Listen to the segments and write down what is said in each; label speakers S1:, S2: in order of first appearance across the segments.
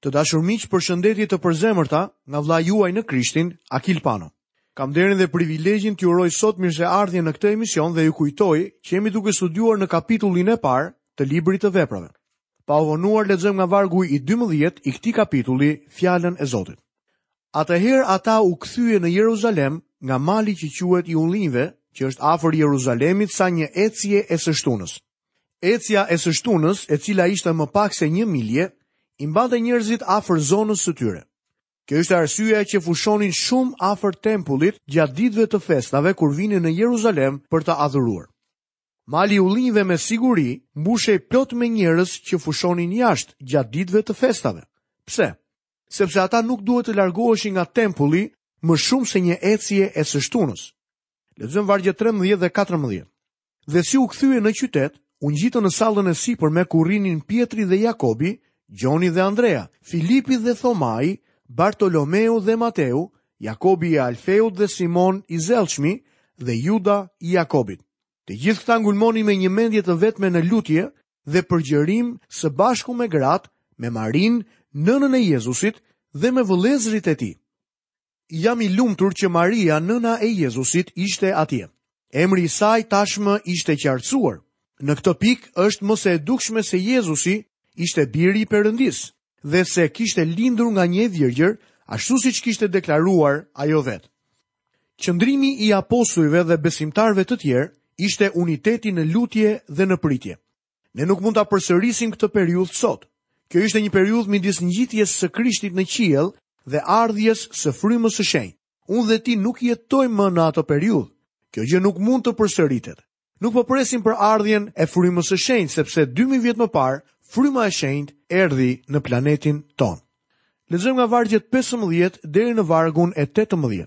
S1: Të dashur miq, përshëndetje të përzemërta nga vllai juaj në Krishtin, Akil Pano. Kam nderin dhe privilegjin t'ju uroj sot mirëseardhjen në këtë emision dhe ju kujtoj që jemi duke studiuar në kapitullin e parë të librit të Veprave. Pa u vonuar lexojmë nga vargu i 12 i këtij kapitulli fjalën e Zotit. Atëherë ata u kthyen në Jeruzalem nga mali që quhet i Ullinjve, që është afër Jeruzalemit sa një ecje e së shtunës. Ecja e së shtunës, e cila ishte më pak se një milje, i mbante njerëzit afër zonës së tyre. Kjo ishte arsyeja që fushonin shumë afër tempullit gjatë ditëve të festave kur vinin në Jeruzalem për të adhuruar. Mali i ullinjve me siguri mbushej plot me njerëz që fushonin jashtë gjatë ditëve të festave. Pse? Sepse ata nuk duhet të largoheshin nga tempulli më shumë se një ecje e së shtunës. Lexojmë vargjet 13 dhe 14. Dhe si u kthyen në qytet, u ngjitën në sallën e sipërme ku rrinin Pjetri dhe Jakobi, Gjoni dhe Andrea, Filipi dhe Thomai, Bartolomeu dhe Mateu, Jakobi i Alfeut dhe Simon i Zellshmi dhe Juda i Jakobit. Të gjithë këta ngulmonin me një mendje të vetme në lutje dhe përgjërim së bashku me gratë, me Marinë, nënën e Jezusit dhe me vëllezërit e tij. Jam i lumtur që Maria, nëna e Jezusit, ishte atje. Emri i saj tashmë ishte qartësuar. Në këtë pikë është më se e dukshme se Jezusi ishte biri i Perëndisë dhe se kishte lindur nga një e virgjër, ashtu siç kishte deklaruar ajo vetë. Qëndrimi i apostujve dhe besimtarëve të tjerë ishte uniteti në lutje dhe në pritje. Ne nuk mund ta përsërisim këtë periudhë sot. Kjo ishte një periudhë midis ngjitjes së Krishtit në qiell dhe ardhjes së Frymës së Shenjtë. Unë dhe ti nuk jetojmë më në atë periudhë. Kjo gjë nuk mund të përsëritet. Nuk po presim për ardhjen e Frymës së Shenjtë, sepse 2000 vjet më parë Fryma e Shenjtë erdhi në planetin tonë. Lexojmë nga vargjet 15 deri në vargun e 18.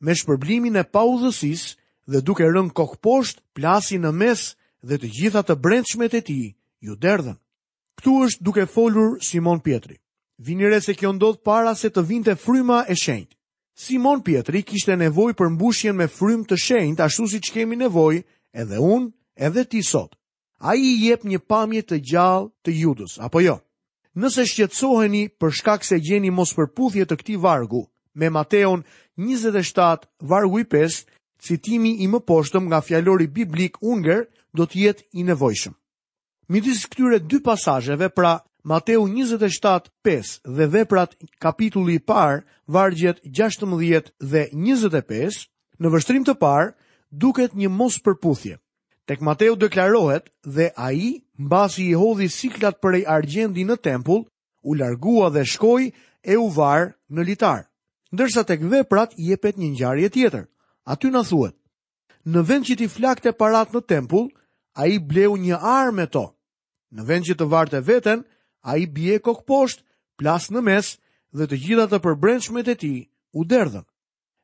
S1: me shpërblimin e paudhësisë dhe duke rënë kokëposhtë, plasi në mes dhe të gjitha të brendshmet e tij iu derdhën. Këtu është duke folur Simon Pjetri. Vini re se kjo ndodh para se të vinte fryma e shenjtë. Simon Pjetri kishte nevojë për mbushjen me frymë të shenjtë, ashtu siç kemi nevojë edhe unë, edhe ti sot. Ai jep një pamje të gjallë të Judës, apo jo? Nëse shqetësoheni për shkak se gjeni mospërputhje të këtij vargu, me Mateun 27, vargu i 5, citimi i mëposhtëm nga fjalori biblik Unger do të jetë i nevojshëm. Midis këtyre dy pasazheve, pra Mateu 27:5 dhe Veprat kapitulli i parë, vargjet 16 dhe 25, në vështrim të parë duket një mospërputhje. Tek Mateu deklarohet dhe ai, mbasi i hodhi siklat prej argjendi në tempull, u largua dhe shkoi e u var në litar. Ndërsa tek veprat jepet një ngjarje tjetër. Aty na thuhet: Në vend që t'i flakte paratë në tempull, ai bleu një arë me to. Në vend që të varte veten, ai bie kokëposhtë, plas në mes dhe të gjitha të përbrendshmet e tij u derdhën.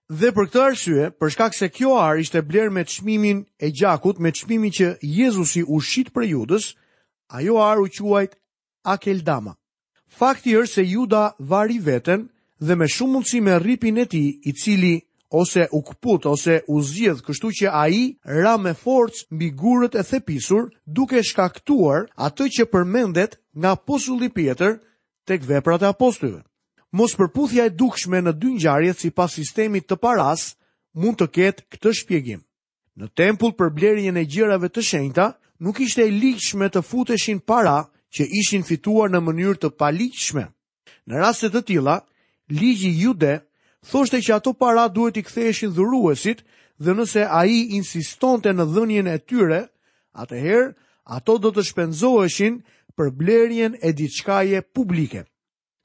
S1: Dhe për këtë arsye, për shkak se kjo arë ishte blerë me çmimin e gjakut, me çmimin që Jezusi u shit prej Judës, ajo arë u quajt Akeldama. Fakti është se Juda vari veten dhe me shumë mundësi me rripin e tij, i cili ose u kput ose u zgjidh, kështu që ai ra me forcë mbi gurët e thepisur, duke shkaktuar atë që përmendet nga apostulli Pjetër tek veprat e apostujve. Mospërputhja e dukshme në dy ngjarjet sipas sistemit të parasë mund të ketë këtë shpjegim. Në tempull për blerjen e gjërave të shenjta, nuk ishte e ligjshme të futeshin para që ishin fituar në mënyrë të paligjshme. Në raste të tilla, ligji jude thoshte që ato para duhet t'i ktheheshin dhuruesit dhe nëse ai insistonte në dhënien e tyre, Atëherë, ato do të shpenzoheshin për blerjen e diçkaje publike.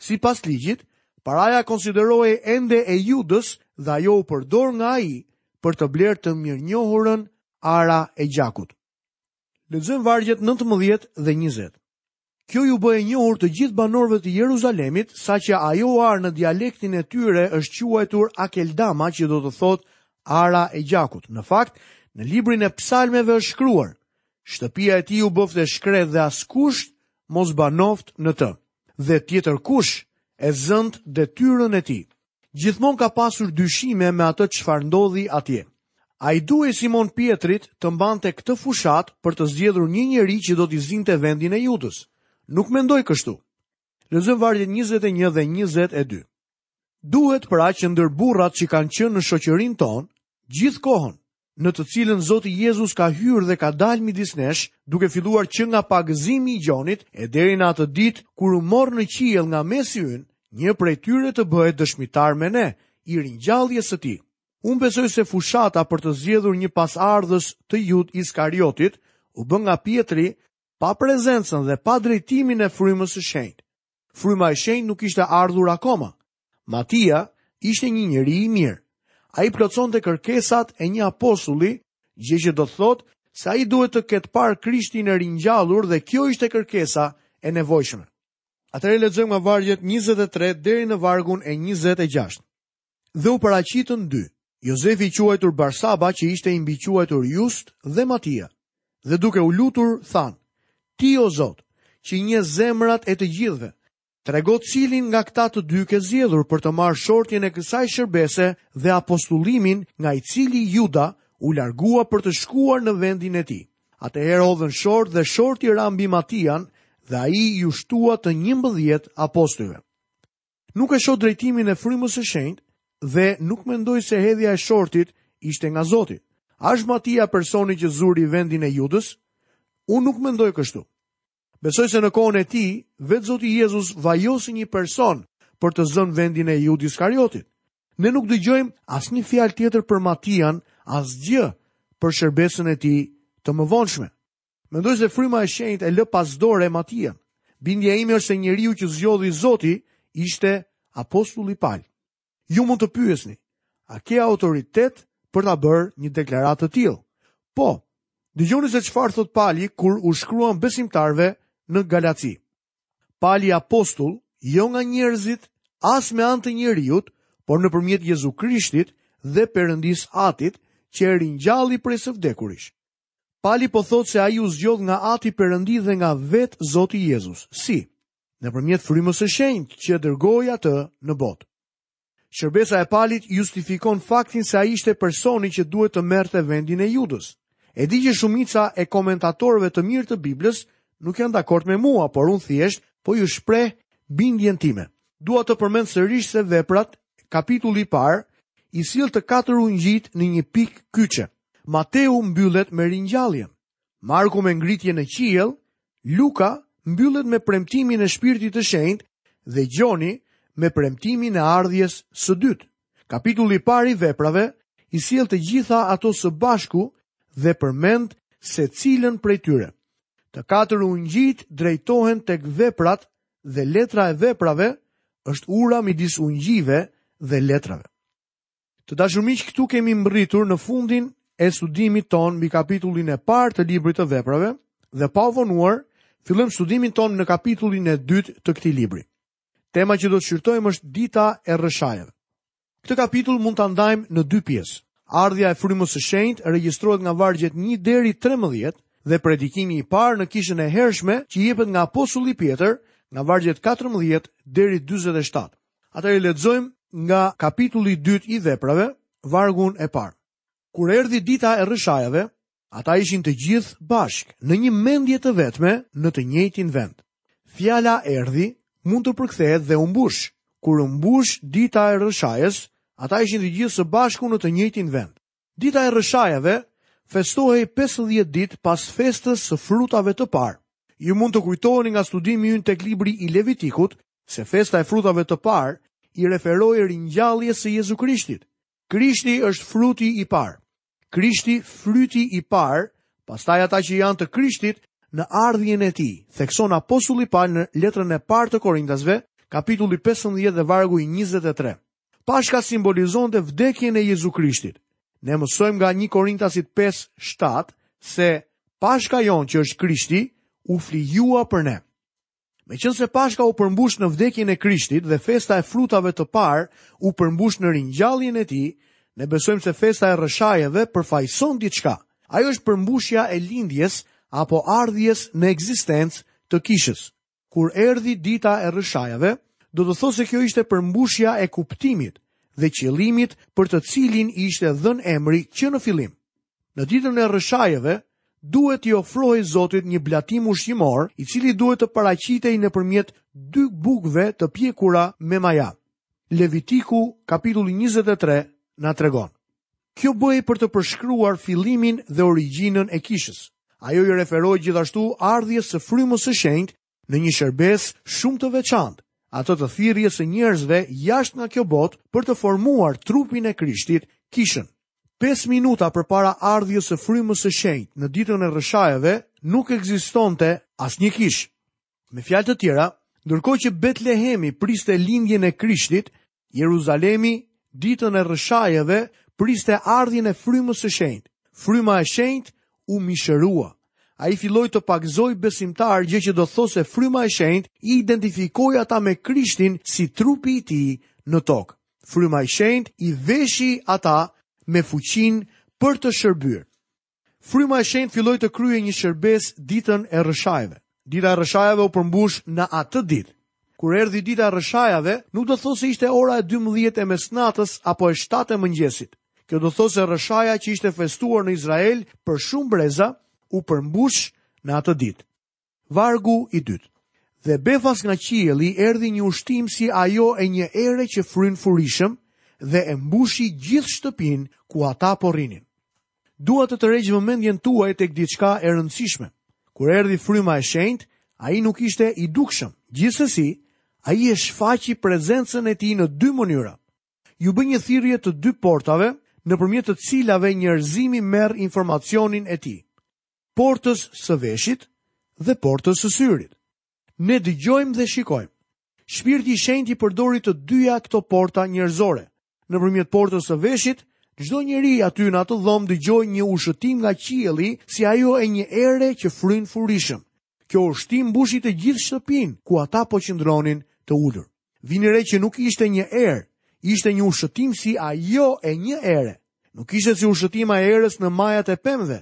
S1: Sipas ligjit, paraja konsiderohej ende e Judës dhe ajo u përdor nga ai për të blerë të mirënjohurën ara e gjakut. Lexojmë vargjet 19 dhe 20. Kjo iu bë e njohur të gjithë banorëve të Jeruzalemit, saqë ajo arë në dialektin e tyre është quajtur Akeldama që do të thotë Ara e gjakut. Në fakt, në librin e Psalmeve është shkruar: Shtëpia e tij u bëftë e shkretë dhe askush mos banoftë në të. Dhe tjetërkush e zëntë detyrën e tij. gjithmonë ka pasur dyshime me atë çfarë ndodhi atje. A i duhej Simon Pjetrit të mbante këtë fushatë për të zgjedhur një njeri që do t'i zinte vendin e Judës. Nuk mendoj kështu. Lexojmë vargjet 21 dhe 22. Duhet pra që ndër burrat që kanë qenë në shoqërinë tonë, gjithë kohën, në të cilën Zoti Jezus ka hyrë dhe ka dalë midis nesh, duke filluar që nga pagëzimi i Gjonit e deri në atë ditë kur u mor në qiell nga mesi ynë, një prej tyre të bëhet dëshmitar me ne, i ringjalljes së tij. Unë besoj se fushata për të zgjedhur një pasardhës të Judë Iskariotit u bë nga Pjetri pa prezencën dhe pa drejtimin e frymës së shenjtë. Fryma e shenjtë nuk kishte ardhur akoma. Matia ishte një njeri i mirë. Ai plotësonte kërkesat e një apostulli, gjë që do të thot se ai duhet të ketë parë krishtin e ringjallur dhe kjo ishte kërkesa e nevojshme. Atëherë lexojmë nga vargjet 23 deri në vargun e 26. Dhe u paracitën dy, Jozefi i quajtur Barsaba që ishte i mbiquajtur Just dhe Matia. Dhe duke u lutur, thanë, Ti o Zot, që i njeh zemrat e të gjithëve, Trego cilin nga këta të dy ke zgjedhur për të marrë shortjen e kësaj shërbese dhe apostullimin nga i cili Juda u largua për të shkuar në vendin e tij. Atëherë hodhën short dhe shorti ra mbi Matian dhe ai iu shtua të 11 apostujve. Nuk e shoh drejtimin e frymës së shenjtë dhe nuk mendoj se hedhja e shortit ishte nga Zoti. A është Matia personi që zuri vendin e Judës? Unë nuk mendoj kështu. Besoj se në kohën e tij, vetë Zoti Jezus vajosi një person për të zënë vendin e Judë Iskariotit. Ne nuk dëgjojmë asnjë fjalë tjetër për Matian, asgjë për shërbesën e tij të mëvonshme. Mendoj se fryma e shenjtë e lë pas dore Matian. Bindja ime është se njeriu që zgjodhi Zoti ishte apostulli Pal. Ju mund të pyesni, a ke autoritet për ta bërë një deklaratë të tillë? Po. Dëgjoni se çfarë thotë Pali kur u shkruan besimtarëve në Galaci. Pali apostull, jo nga njerëzit, as me anë të njeriut, por nëpërmjet Jezu Krishtit dhe Perëndisë Atit që e ringjalli prej së vdekurish. Pali po thotë se ai u zgjodh nga Ati Perëndi dhe nga vetë Zoti Jezus. Si? nëpërmjet frymës së shenjtë që e dërgoi atë në botë. Shërbesa e Palit justifikon faktin se ai ishte personi që duhet të merrte vendin e Judës. E di që shumica e komentatorëve të mirë të Biblës nuk janë dakord me mua, por unë thjesht po ju shpreh bindjen time. Dua të përmend sërish se veprat, kapitulli i parë, i sjell të katër ungjijtë në një pikë kyçe. Mateu mbyllet me ringjalljen. Marku me ngritje në qiell, Luka mbyllet me premtimin e shpirtit të shenjtë dhe Gjoni me premtimin e ardhjes së dytë. Kapitulli i parë i veprave i sjell të gjitha ato së bashku dhe përmend secilën prej tyre. Të katër ungjijtë drejtohen tek veprat dhe letra e veprave është ura midis ungjijve dhe letrave. Të dashur miq, këtu kemi mbërritur në fundin e studimit tonë mbi kapitullin e parë të librit të veprave dhe pa u vonuar, fillojmë studimin tonë në kapitullin e dytë të këtij libri. Tema që do të shqyrtojmë është dita e rrëshajeve. Këtë kapitull mund ta ndajmë në dy pjesë. Ardhja e frymës së shenjtë regjistrohet nga vargjet 1 deri 13 dhe predikimi i parë në kishën e hershme që jepet nga apostulli Pjetër nga vargjet 14 deri 47. Atëherë lexojmë nga kapitulli i dytë i Veprave, vargun e parë. Kur erdhi dita e rrëshajave, ata ishin të gjithë bashkë, në një mendje të vetme, në të njëjtin vend. Fjala erdhi mund të përkthehet dhe u mbush. Kur u mbush dita e rrëshajës, ata ishin të gjithë së bashku në të njëjtin vend. Dita e rrëshajave festohej 50 ditë pas festës së frutave të parë. Ju mund të kujtoheni nga studimi ynë tek libri i Levitikut se festa e frutave të parë i referohej ringjalljes së Jezu Krishtit. Krishti është fruti i parë. Krishti fryti i parë, pastaj ata që janë të Krishtit në ardhjen e tij, thekson apostulli Pal në letrën e parë të Korintasve, kapitulli 15 dhe vargu i 23. Pashka simbolizonte vdekjen e Jezu Krishtit. Ne mësojmë nga 1 Korintasit 5, 7, se Pashka jonë që është Krishti, u flijua për ne. Meqenëse Pashka u përmbush në vdekjen e Krishtit dhe festa e frutave të parë u përmbush në ringjalljen e tij, ne besojmë se festa e rrëshajeve përfaqëson diçka. Ajo është përmbushja e lindjes apo ardhjes në ekzistencë të kishës. Kur erdhi dita e rrëshajave, do të thotë se kjo ishte përmbushja e kuptimit dhe qëllimit për të cilin ishte dhënë emri që në fillim. Në ditën e rrëshajeve, duhet t'i ofrohej Zotit një blatim ushqimor, i cili duhet të paraqitej nëpërmjet dy bukëve të pjekura me maja. Levitiku kapitulli 23 na tregon. Kjo bëhej për të përshkruar fillimin dhe origjinën e kishës. Ajo i referohej gjithashtu ardhjes së Frymës së Shenjtë në një shërbesë shumë të veçantë, atë të thirrjes së njerëzve jashtë nga kjo botë për të formuar trupin e Krishtit, kishën. 5 minuta përpara ardhjes së Frymës së Shenjtë në ditën e rrëshajeve nuk ekzistonte asnjë kishë. Me fjalë të tjera, ndërkohë që Betlehemi priste lindjen e Krishtit, Jeruzalemi ditën e rrëshajeve priste ardhjen e frymës së shenjtë. Fryma e shenjtë u mishërua. Ai filloi të pagëzojë besimtarë gjë që do thotë se fryma e shenjtë i identifikoi ata me Krishtin si trupi i tij në tokë. Fryma e shenjtë i veshi ata me fuqinë për të shërbyer. Fryma e Shenjtë filloi të kryejë një shërbesë ditën e rrëshajeve. Dita e rrëshajeve u përmbush në atë ditë. Kur erdhi dita e rrëshajeve, nuk do thotë se ishte ora e 12 e mesnatës apo e 7 e mëngjesit. Kjo do thotë se rrëshaja që ishte festuar në Izrael për shumë breza u përmbush në atë ditë. Vargu i dytë. Dhe befas nga qielli erdhi një ushtim si ajo e një ere që fryn furishëm dhe e mbushi gjithë shtëpinë ku ata po rrinin. Dua të tërheq vëmendjen tuaj tek diçka e rëndësishme. Kur erdhi fryma e shenjtë, ai nuk ishte i dukshëm. Gjithsesi, ai e shfaqi prezencën e tij në dy mënyra. Iu bë një thirrje të dy portave nëpërmjet të cilave njerëzimi merr informacionin e tij. portës së veshit dhe portës së syrit. Ne dëgjojmë dhe shikojmë. Shpirti i Shenjtë i përdori të dyja këto porta njerëzore. Nëpërmjet portës së veshit, çdo njeri aty në atë dhomë dëgjoi një ushëtim nga qielli si ajo e një ere që fryn furishëm. Kjo ushëtim mbushi të gjithë shtëpinë ku ata po qëndronin të ulur. Vini re që nuk ishte një erë, ishte një ushëtim si ajo e një ere. Nuk ishte si ushëtima e erës në majat e pemëve.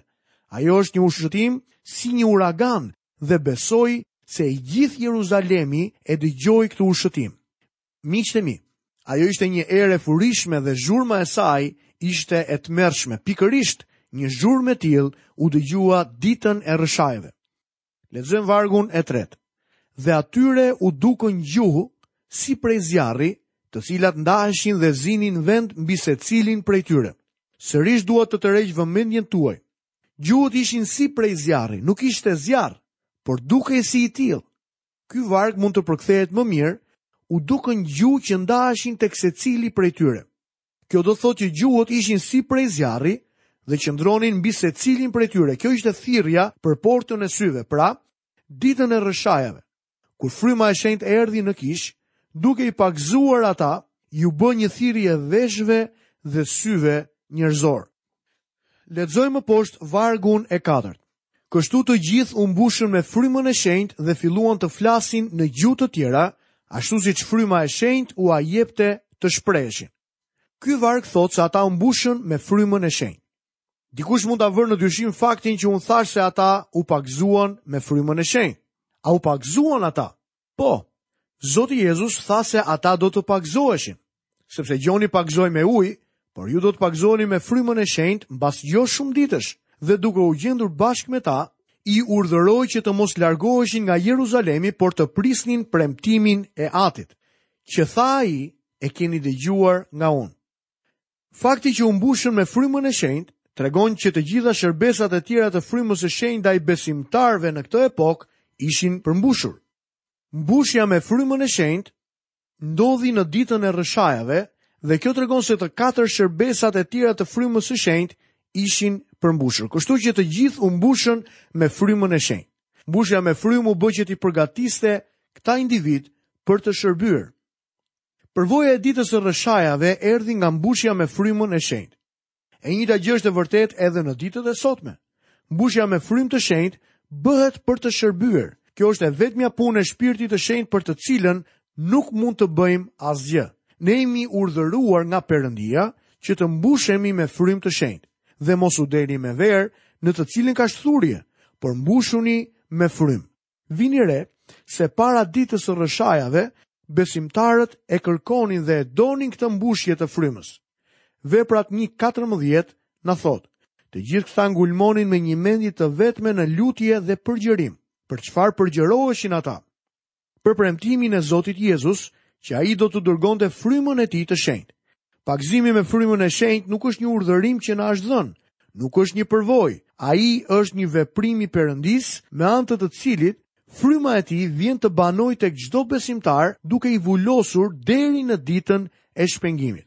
S1: Ajo është një ushëtim si një uragan dhe besoj se i gjithë Jeruzalemi e dëgjoi këtë ushëtim. Miqtë e mi, ajo ishte një erë e furishme dhe zhurma e saj ishte e tmerrshme. Pikërisht një zhurmë e tillë u dëgjua ditën e rrëshajëve. Lexojmë vargun e tretë. Dhe atyre u dukën gjuhë si prej zjarri, të cilat ndaheshin dhe zinin vend mbi secilin prej tyre. Sërish dua të tërheq vëmendjen tuaj. Gjuhët ishin si prej zjarri, nuk ishte zjarr, por dukej si i tillë. Ky varg mund të përkthehet më mirë, u dukën gjuhë që ndaheshin tek secili prej tyre. Kjo do të thotë që gjuhët ishin si prej zjarri dhe qëndronin mbi secilin prej tyre. Kjo ishte thirrja për portën e syve, pra ditën e rrëshajave. Kur fryma e shenjtë erdhi në kishë, duke i pagëzuar ata, iu bë një thirrje veshëve dhe syve njerëzorë. Lexojmë më poshtë vargun e katërt. Kështu të gjithë u mbushën me frymën e shenjtë dhe filluan të flasin në gjuhë të tjera, ashtu siç fryma e shenjtë ua jepte të shpreheshin. Ky varg thotë se ata u mbushën me frymën e shenjtë. Dikush mund ta vërë në dyshim faktin që unë thashë se ata u pagëzuan me frymën e shenjtë. A u pagëzuan ata? Po, Zoti Jezus tha se ata do të pagëzoheshin, sepse Gjoni pagëzoi me ujë, por ju do të pagëzoheni me frymën e shenjtë mbas jo shumë ditësh, dhe duke u gjendur bashkë me ta, i urdhëroi që të mos largoheshin nga Jeruzalemi, por të prisnin premtimin e Atit, që tha ai e keni dëgjuar nga unë. Fakti që u mbushën me Frymën e Shenjtë tregon që të gjitha shërbesat e tjera të Frymës së Shenjtë ndaj besimtarëve në këtë epokë ishin përmbushur. Mbushja me Frymën e Shenjtë ndodhi në ditën e rrëshajave dhe kjo tregon se të katër shërbesat e tjera të Frymës së Shenjtë ishin përmbushur. Kështu që të gjithë u mbushën me Frymën e Shenjtë. Mbushja me frymë u bë që t'i përgatiste këta individë për të shërbyer. Përvoja e ditës së rrëshajave erdhi nga mbushja me frymën e shenjtë. E njëjta gjë është e vërtetë edhe në ditët e sotme. Mbushja me frymë të shenjtë bëhet për të shërbyer. Kjo është e vetmja punë e shpirtit të shenjtë për të cilën nuk mund të bëjmë asgjë. Ne jemi urdhëruar nga Perëndia që të mbushemi me frymë të shenjtë dhe mos u dehni me verë në të cilën ka shthurje, por mbushuni me frymë. Vini re se para ditës së rrëshajave, besimtarët e kërkonin dhe e donin këtë mbushje të frymës. Veprat 1.14 na thotë, të gjithë këta ngulmonin me një mendje të vetme në lutje dhe përgjërim, për çfarë përgjëroheshin ata. Për premtimin e Zotit Jezus, që ai do të dërgonte frymën e tij të shenjtë. Pagëzimi me frymën e shenjtë nuk është një urdhërim që na është dhënë, nuk është një përvojë, ai është një veprim i Perëndisë me anë të të cilit fryma e tij vjen të banojë tek çdo besimtar duke i vulosur deri në ditën e shpengimit.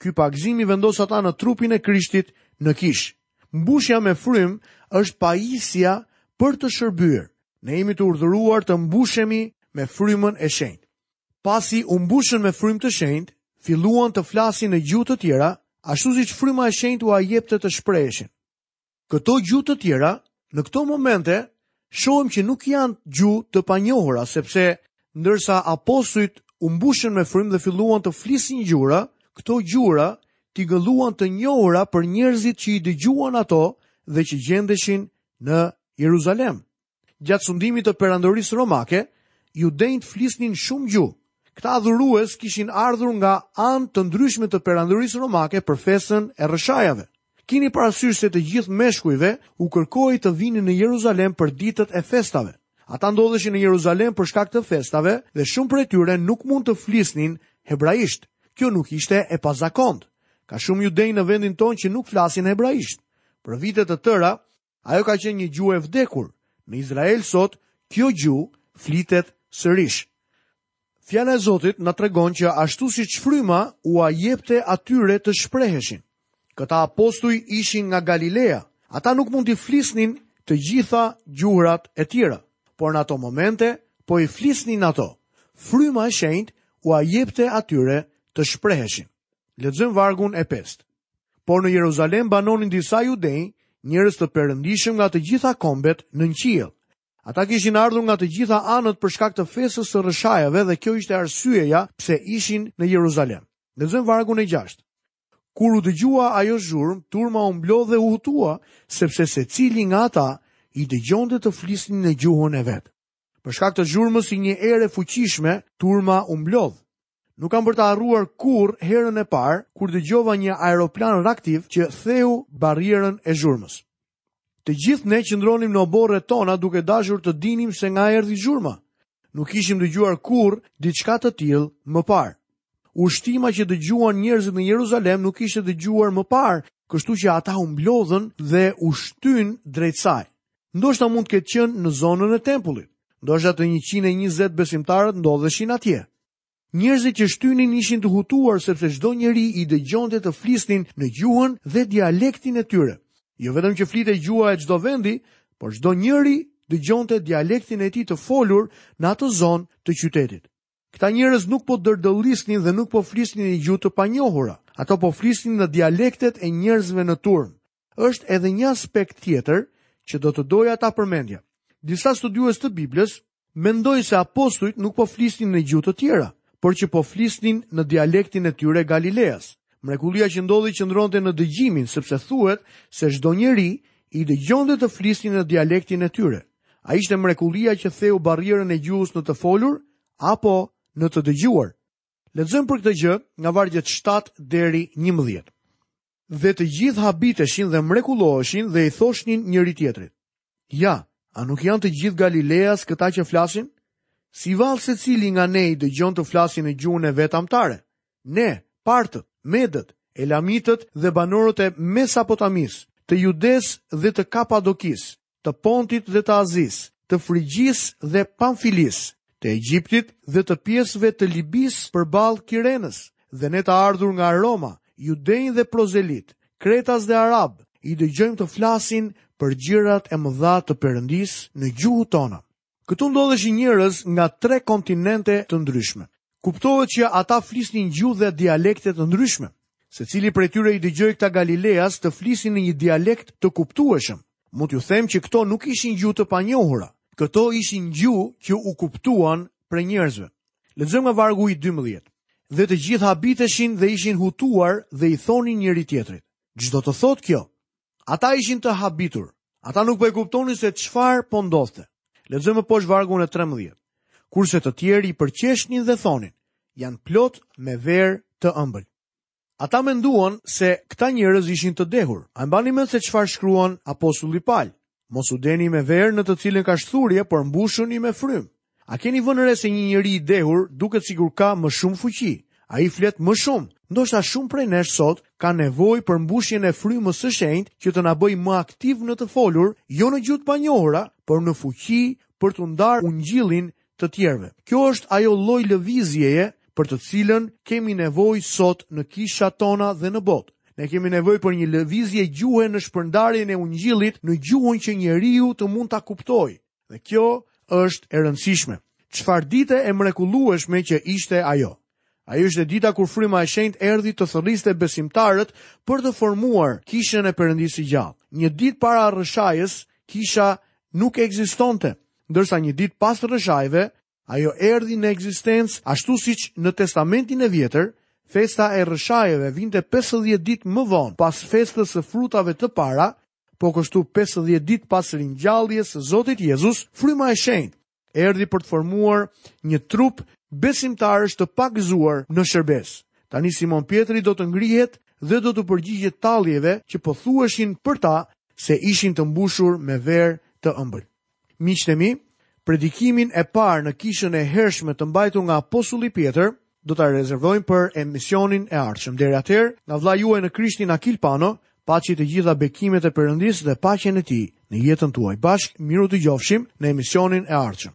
S1: Ky pagëzim i vendos ata në trupin e Krishtit në kishë. Mbushja me frymë është pajisja për të shërbyer. Ne jemi të urdhëruar të mbushemi me frymën e shenjtë. Pasi u mbushën me frymë të shenjtë, filluan të flasin në gjuhë të tjera, ashtu siç fryma e shenjtë ua jepte të shpreheshin. Këto gjuhë të tjera, në këto momente, shohim që nuk janë gjuhë të panjohura, sepse ndërsa apostujt u mbushën me frymë dhe filluan të flisnin gjuhëra, këto gjuhëra tingëlluan të njohura për njerëzit që i dëgjuan ato dhe që gjendeshin në Jeruzalem. Gjatë sundimit të perandorisë romake, judenjtë flisnin shumë gjuhë. Këta adhurues kishin ardhur nga anë të ndryshme të perandorisë romake për festën e rrëshajave. Kini parasysh se të gjithë meshkujve u kërkohej të vinin në Jeruzalem për ditët e festave. Ata ndodheshin në Jeruzalem për shkak të festave dhe shumë prej tyre nuk mund të flisnin hebraisht. Kjo nuk ishte e pazakontë. Ka shumë judenj në vendin tonë që nuk flasin hebraisht. Për vite të tëra, Ajo ka qenë një gjuhë e vdekur. Në Izrael sot, kjo gjuhë flitet sërish. Fjala e Zotit na tregon që ashtu siç fryma ua jepte atyre të shpreheshin. Këta apostuj ishin nga Galilea. Ata nuk mund t'i flisnin të gjitha gjuhërat e tjera, por në ato momente po i flisnin ato. Fryma e shenjtë ua jepte atyre të shpreheshin. Lexojmë vargun e 5. Por në Jeruzalem banonin disa judenj, njerëz të perëndishëm nga të gjitha kombet nën qiell. Ata kishin ardhur nga të gjitha anët për shkak të festës së rrëshajave dhe kjo ishte arsyeja pse ishin në Jeruzalem. Lexojmë vargun e 6. Kur u dëgjua ajo zhurmë, turma u mblodh dhe u hutua, sepse secili nga ata i dëgjonte të flisnin në gjuhën e vet. Për shkak të zhurmës si një erë e fuqishme, turma u mblodh. Nuk kam për ta harruar kurrë herën e parë kur dëgjova një aeroplan reaktiv që theu barrierën e zhurmës. Të gjithë ne qëndronim në oborret tona duke dashur të dinim se nga erdhi zhurma. Nuk kishim dëgjuar kurrë diçka të tillë më parë. Ushtima që dëgjuan njerëzit në Jeruzalem nuk ishte dëgjuar më parë, kështu që ata u mblodhën dhe u shtyn drejt saj. Ndoshta mund të ketë qenë në zonën e tempullit. Ndoshta të 120 besimtarët ndodheshin atje. Njerëzit që shtynin ishin të hutuar sepse çdo njeri i dëgjonte të flisnin në gjuhën dhe dialektin e tyre. Jo vetëm që flitej gjuha e çdo vendi, por çdo njeri dëgjonte dialektin e tij të folur në atë zonë të qytetit. Këta njerëz nuk po dërdëllisnin dhe nuk po flisnin në gjuhë të panjohura. Ata po flisnin në dialektet e njerëzve në turmë. është edhe një aspekt tjetër që do të doja ta përmendja. Disa studiues të Biblës mendojnë se apostujt nuk po flisnin në gjuhë të tjera, por që po flisnin në dialektin e tyre Galileas. Mrekullia që ndodhi qëndronte në dëgjimin, sepse thuhet se çdo njeri i dëgjonte të flisnin në dialektin e tyre. A ishte mrekullia që theu barrierën e gjuhës në të folur apo në të dëgjuar? Lexojmë për këtë gjë nga vargjet 7 deri 11. Dhe të gjithë habiteshin dhe mrekulloheshin dhe i thoshnin njëri-tjetrit. Ja, a nuk janë të gjithë Galileas këta që flasin? Si vallë secili nga ne i dëgjon të flasin në gjuhën e vet amtare? Ne, partët, medët, elamitët dhe banorët e Mesapotamisë, të Judesë dhe të Kapadokisë, të Pontit dhe të Azisë, të Frigjisë dhe Pamfilisë, të Egjiptit dhe të pjesëve të Libisë përballë Kirenës, dhe ne të ardhur nga Roma, judenj dhe prozelitë, kretas dhe arabë, i dëgjojmë të flasin për gjërat e mëdha të Perëndisë në gjuhët tona. Këtu ndodheshin njerëz nga tre kontinente të ndryshme. Kuptohet që ata flisnin gjuhë dhe dialekte të ndryshme. Secili prej tyre i dëgjoi këta Galileas të flisnin në një dialekt të kuptueshëm. Mund t'ju them që këto nuk ishin gjuhë të panjohura. Këto ishin gjuhë që u kuptuan prej njerëzve. Lexojmë nga vargu i 12. Dhe të gjithë habiteshin dhe ishin hutuar dhe i thonin njëri-tjetrit. Ç'do të thotë kjo? Ata ishin të habitur. Ata nuk po e kuptonin se çfarë po ndodhte. Lexojmë më poshtë vargun e 13. Kurse të tjerë i përqeshnin dhe thonin, janë plot me verë të ëmbël. Ata menduan se këta njerëz ishin të dehur. A mbani mend se çfarë shkruan apostulli Pal? Mos u dehni me verë në të cilën ka shthurje, por mbushuni me frymë. A keni vënë re se një njeri i dehur duket sikur ka më shumë fuqi? Ai flet më shumë. Ndoshta shumë prej nesh sot ka nevojë për mbushjen e frymës së shenjtë që të na bëjë më aktivë në të folur, jo në gjuhë të panjohura, por në fuqi për të ndarë ungjillin të tjerëve. Kjo është ajo lloj lëvizjeje për të cilën kemi nevojë sot në kishat tona dhe në botë. Ne kemi nevojë për një lëvizje gjuhe në shpërndarjen e Ungjillit në gjuhën që njeriu të mund ta kuptojë. Dhe kjo është e rëndësishme. Çfarë dite e mrekullueshme që ishte ajo! Ajo ishte dita kur fryma e shenjtë erdhi të thërriste besimtarët për të formuar kishën e Perëndisë së gjallë. Një ditë para rrëshajëve, kisha nuk ekzistonte, ndërsa një ditë pas rrëshajëve, ajo erdhi në ekzistencë, ashtu siç në Testamentin e Vjetër, festa e rrëshajëve vinte 50 ditë më vonë pas festës së frutave të para, po kështu 50 ditë pas ringjalljes së Zotit Jezus, fryma e shenjtë erdhi për të formuar një trup besimtarësh të pagëzuar në shërbesë. Tani Simon Pjetri do të ngrihet dhe do t'u përgjigjet talljeve që po thuheshin për ta se ishin të mbushur me verë të ëmbël. Miqtë e mi, predikimin e parë në kishën e hershme të mbajtur nga apostulli Pjetër do ta rezervojmë për emisionin e ardhshëm. Deri atëherë, nga vëllai juaj në Krishtin Akil Pano, paçi të gjitha bekimet e Perëndisë dhe paqen e tij në jetën tuaj. Bashkë mirë u dëgjofshim në emisionin e ardhshëm.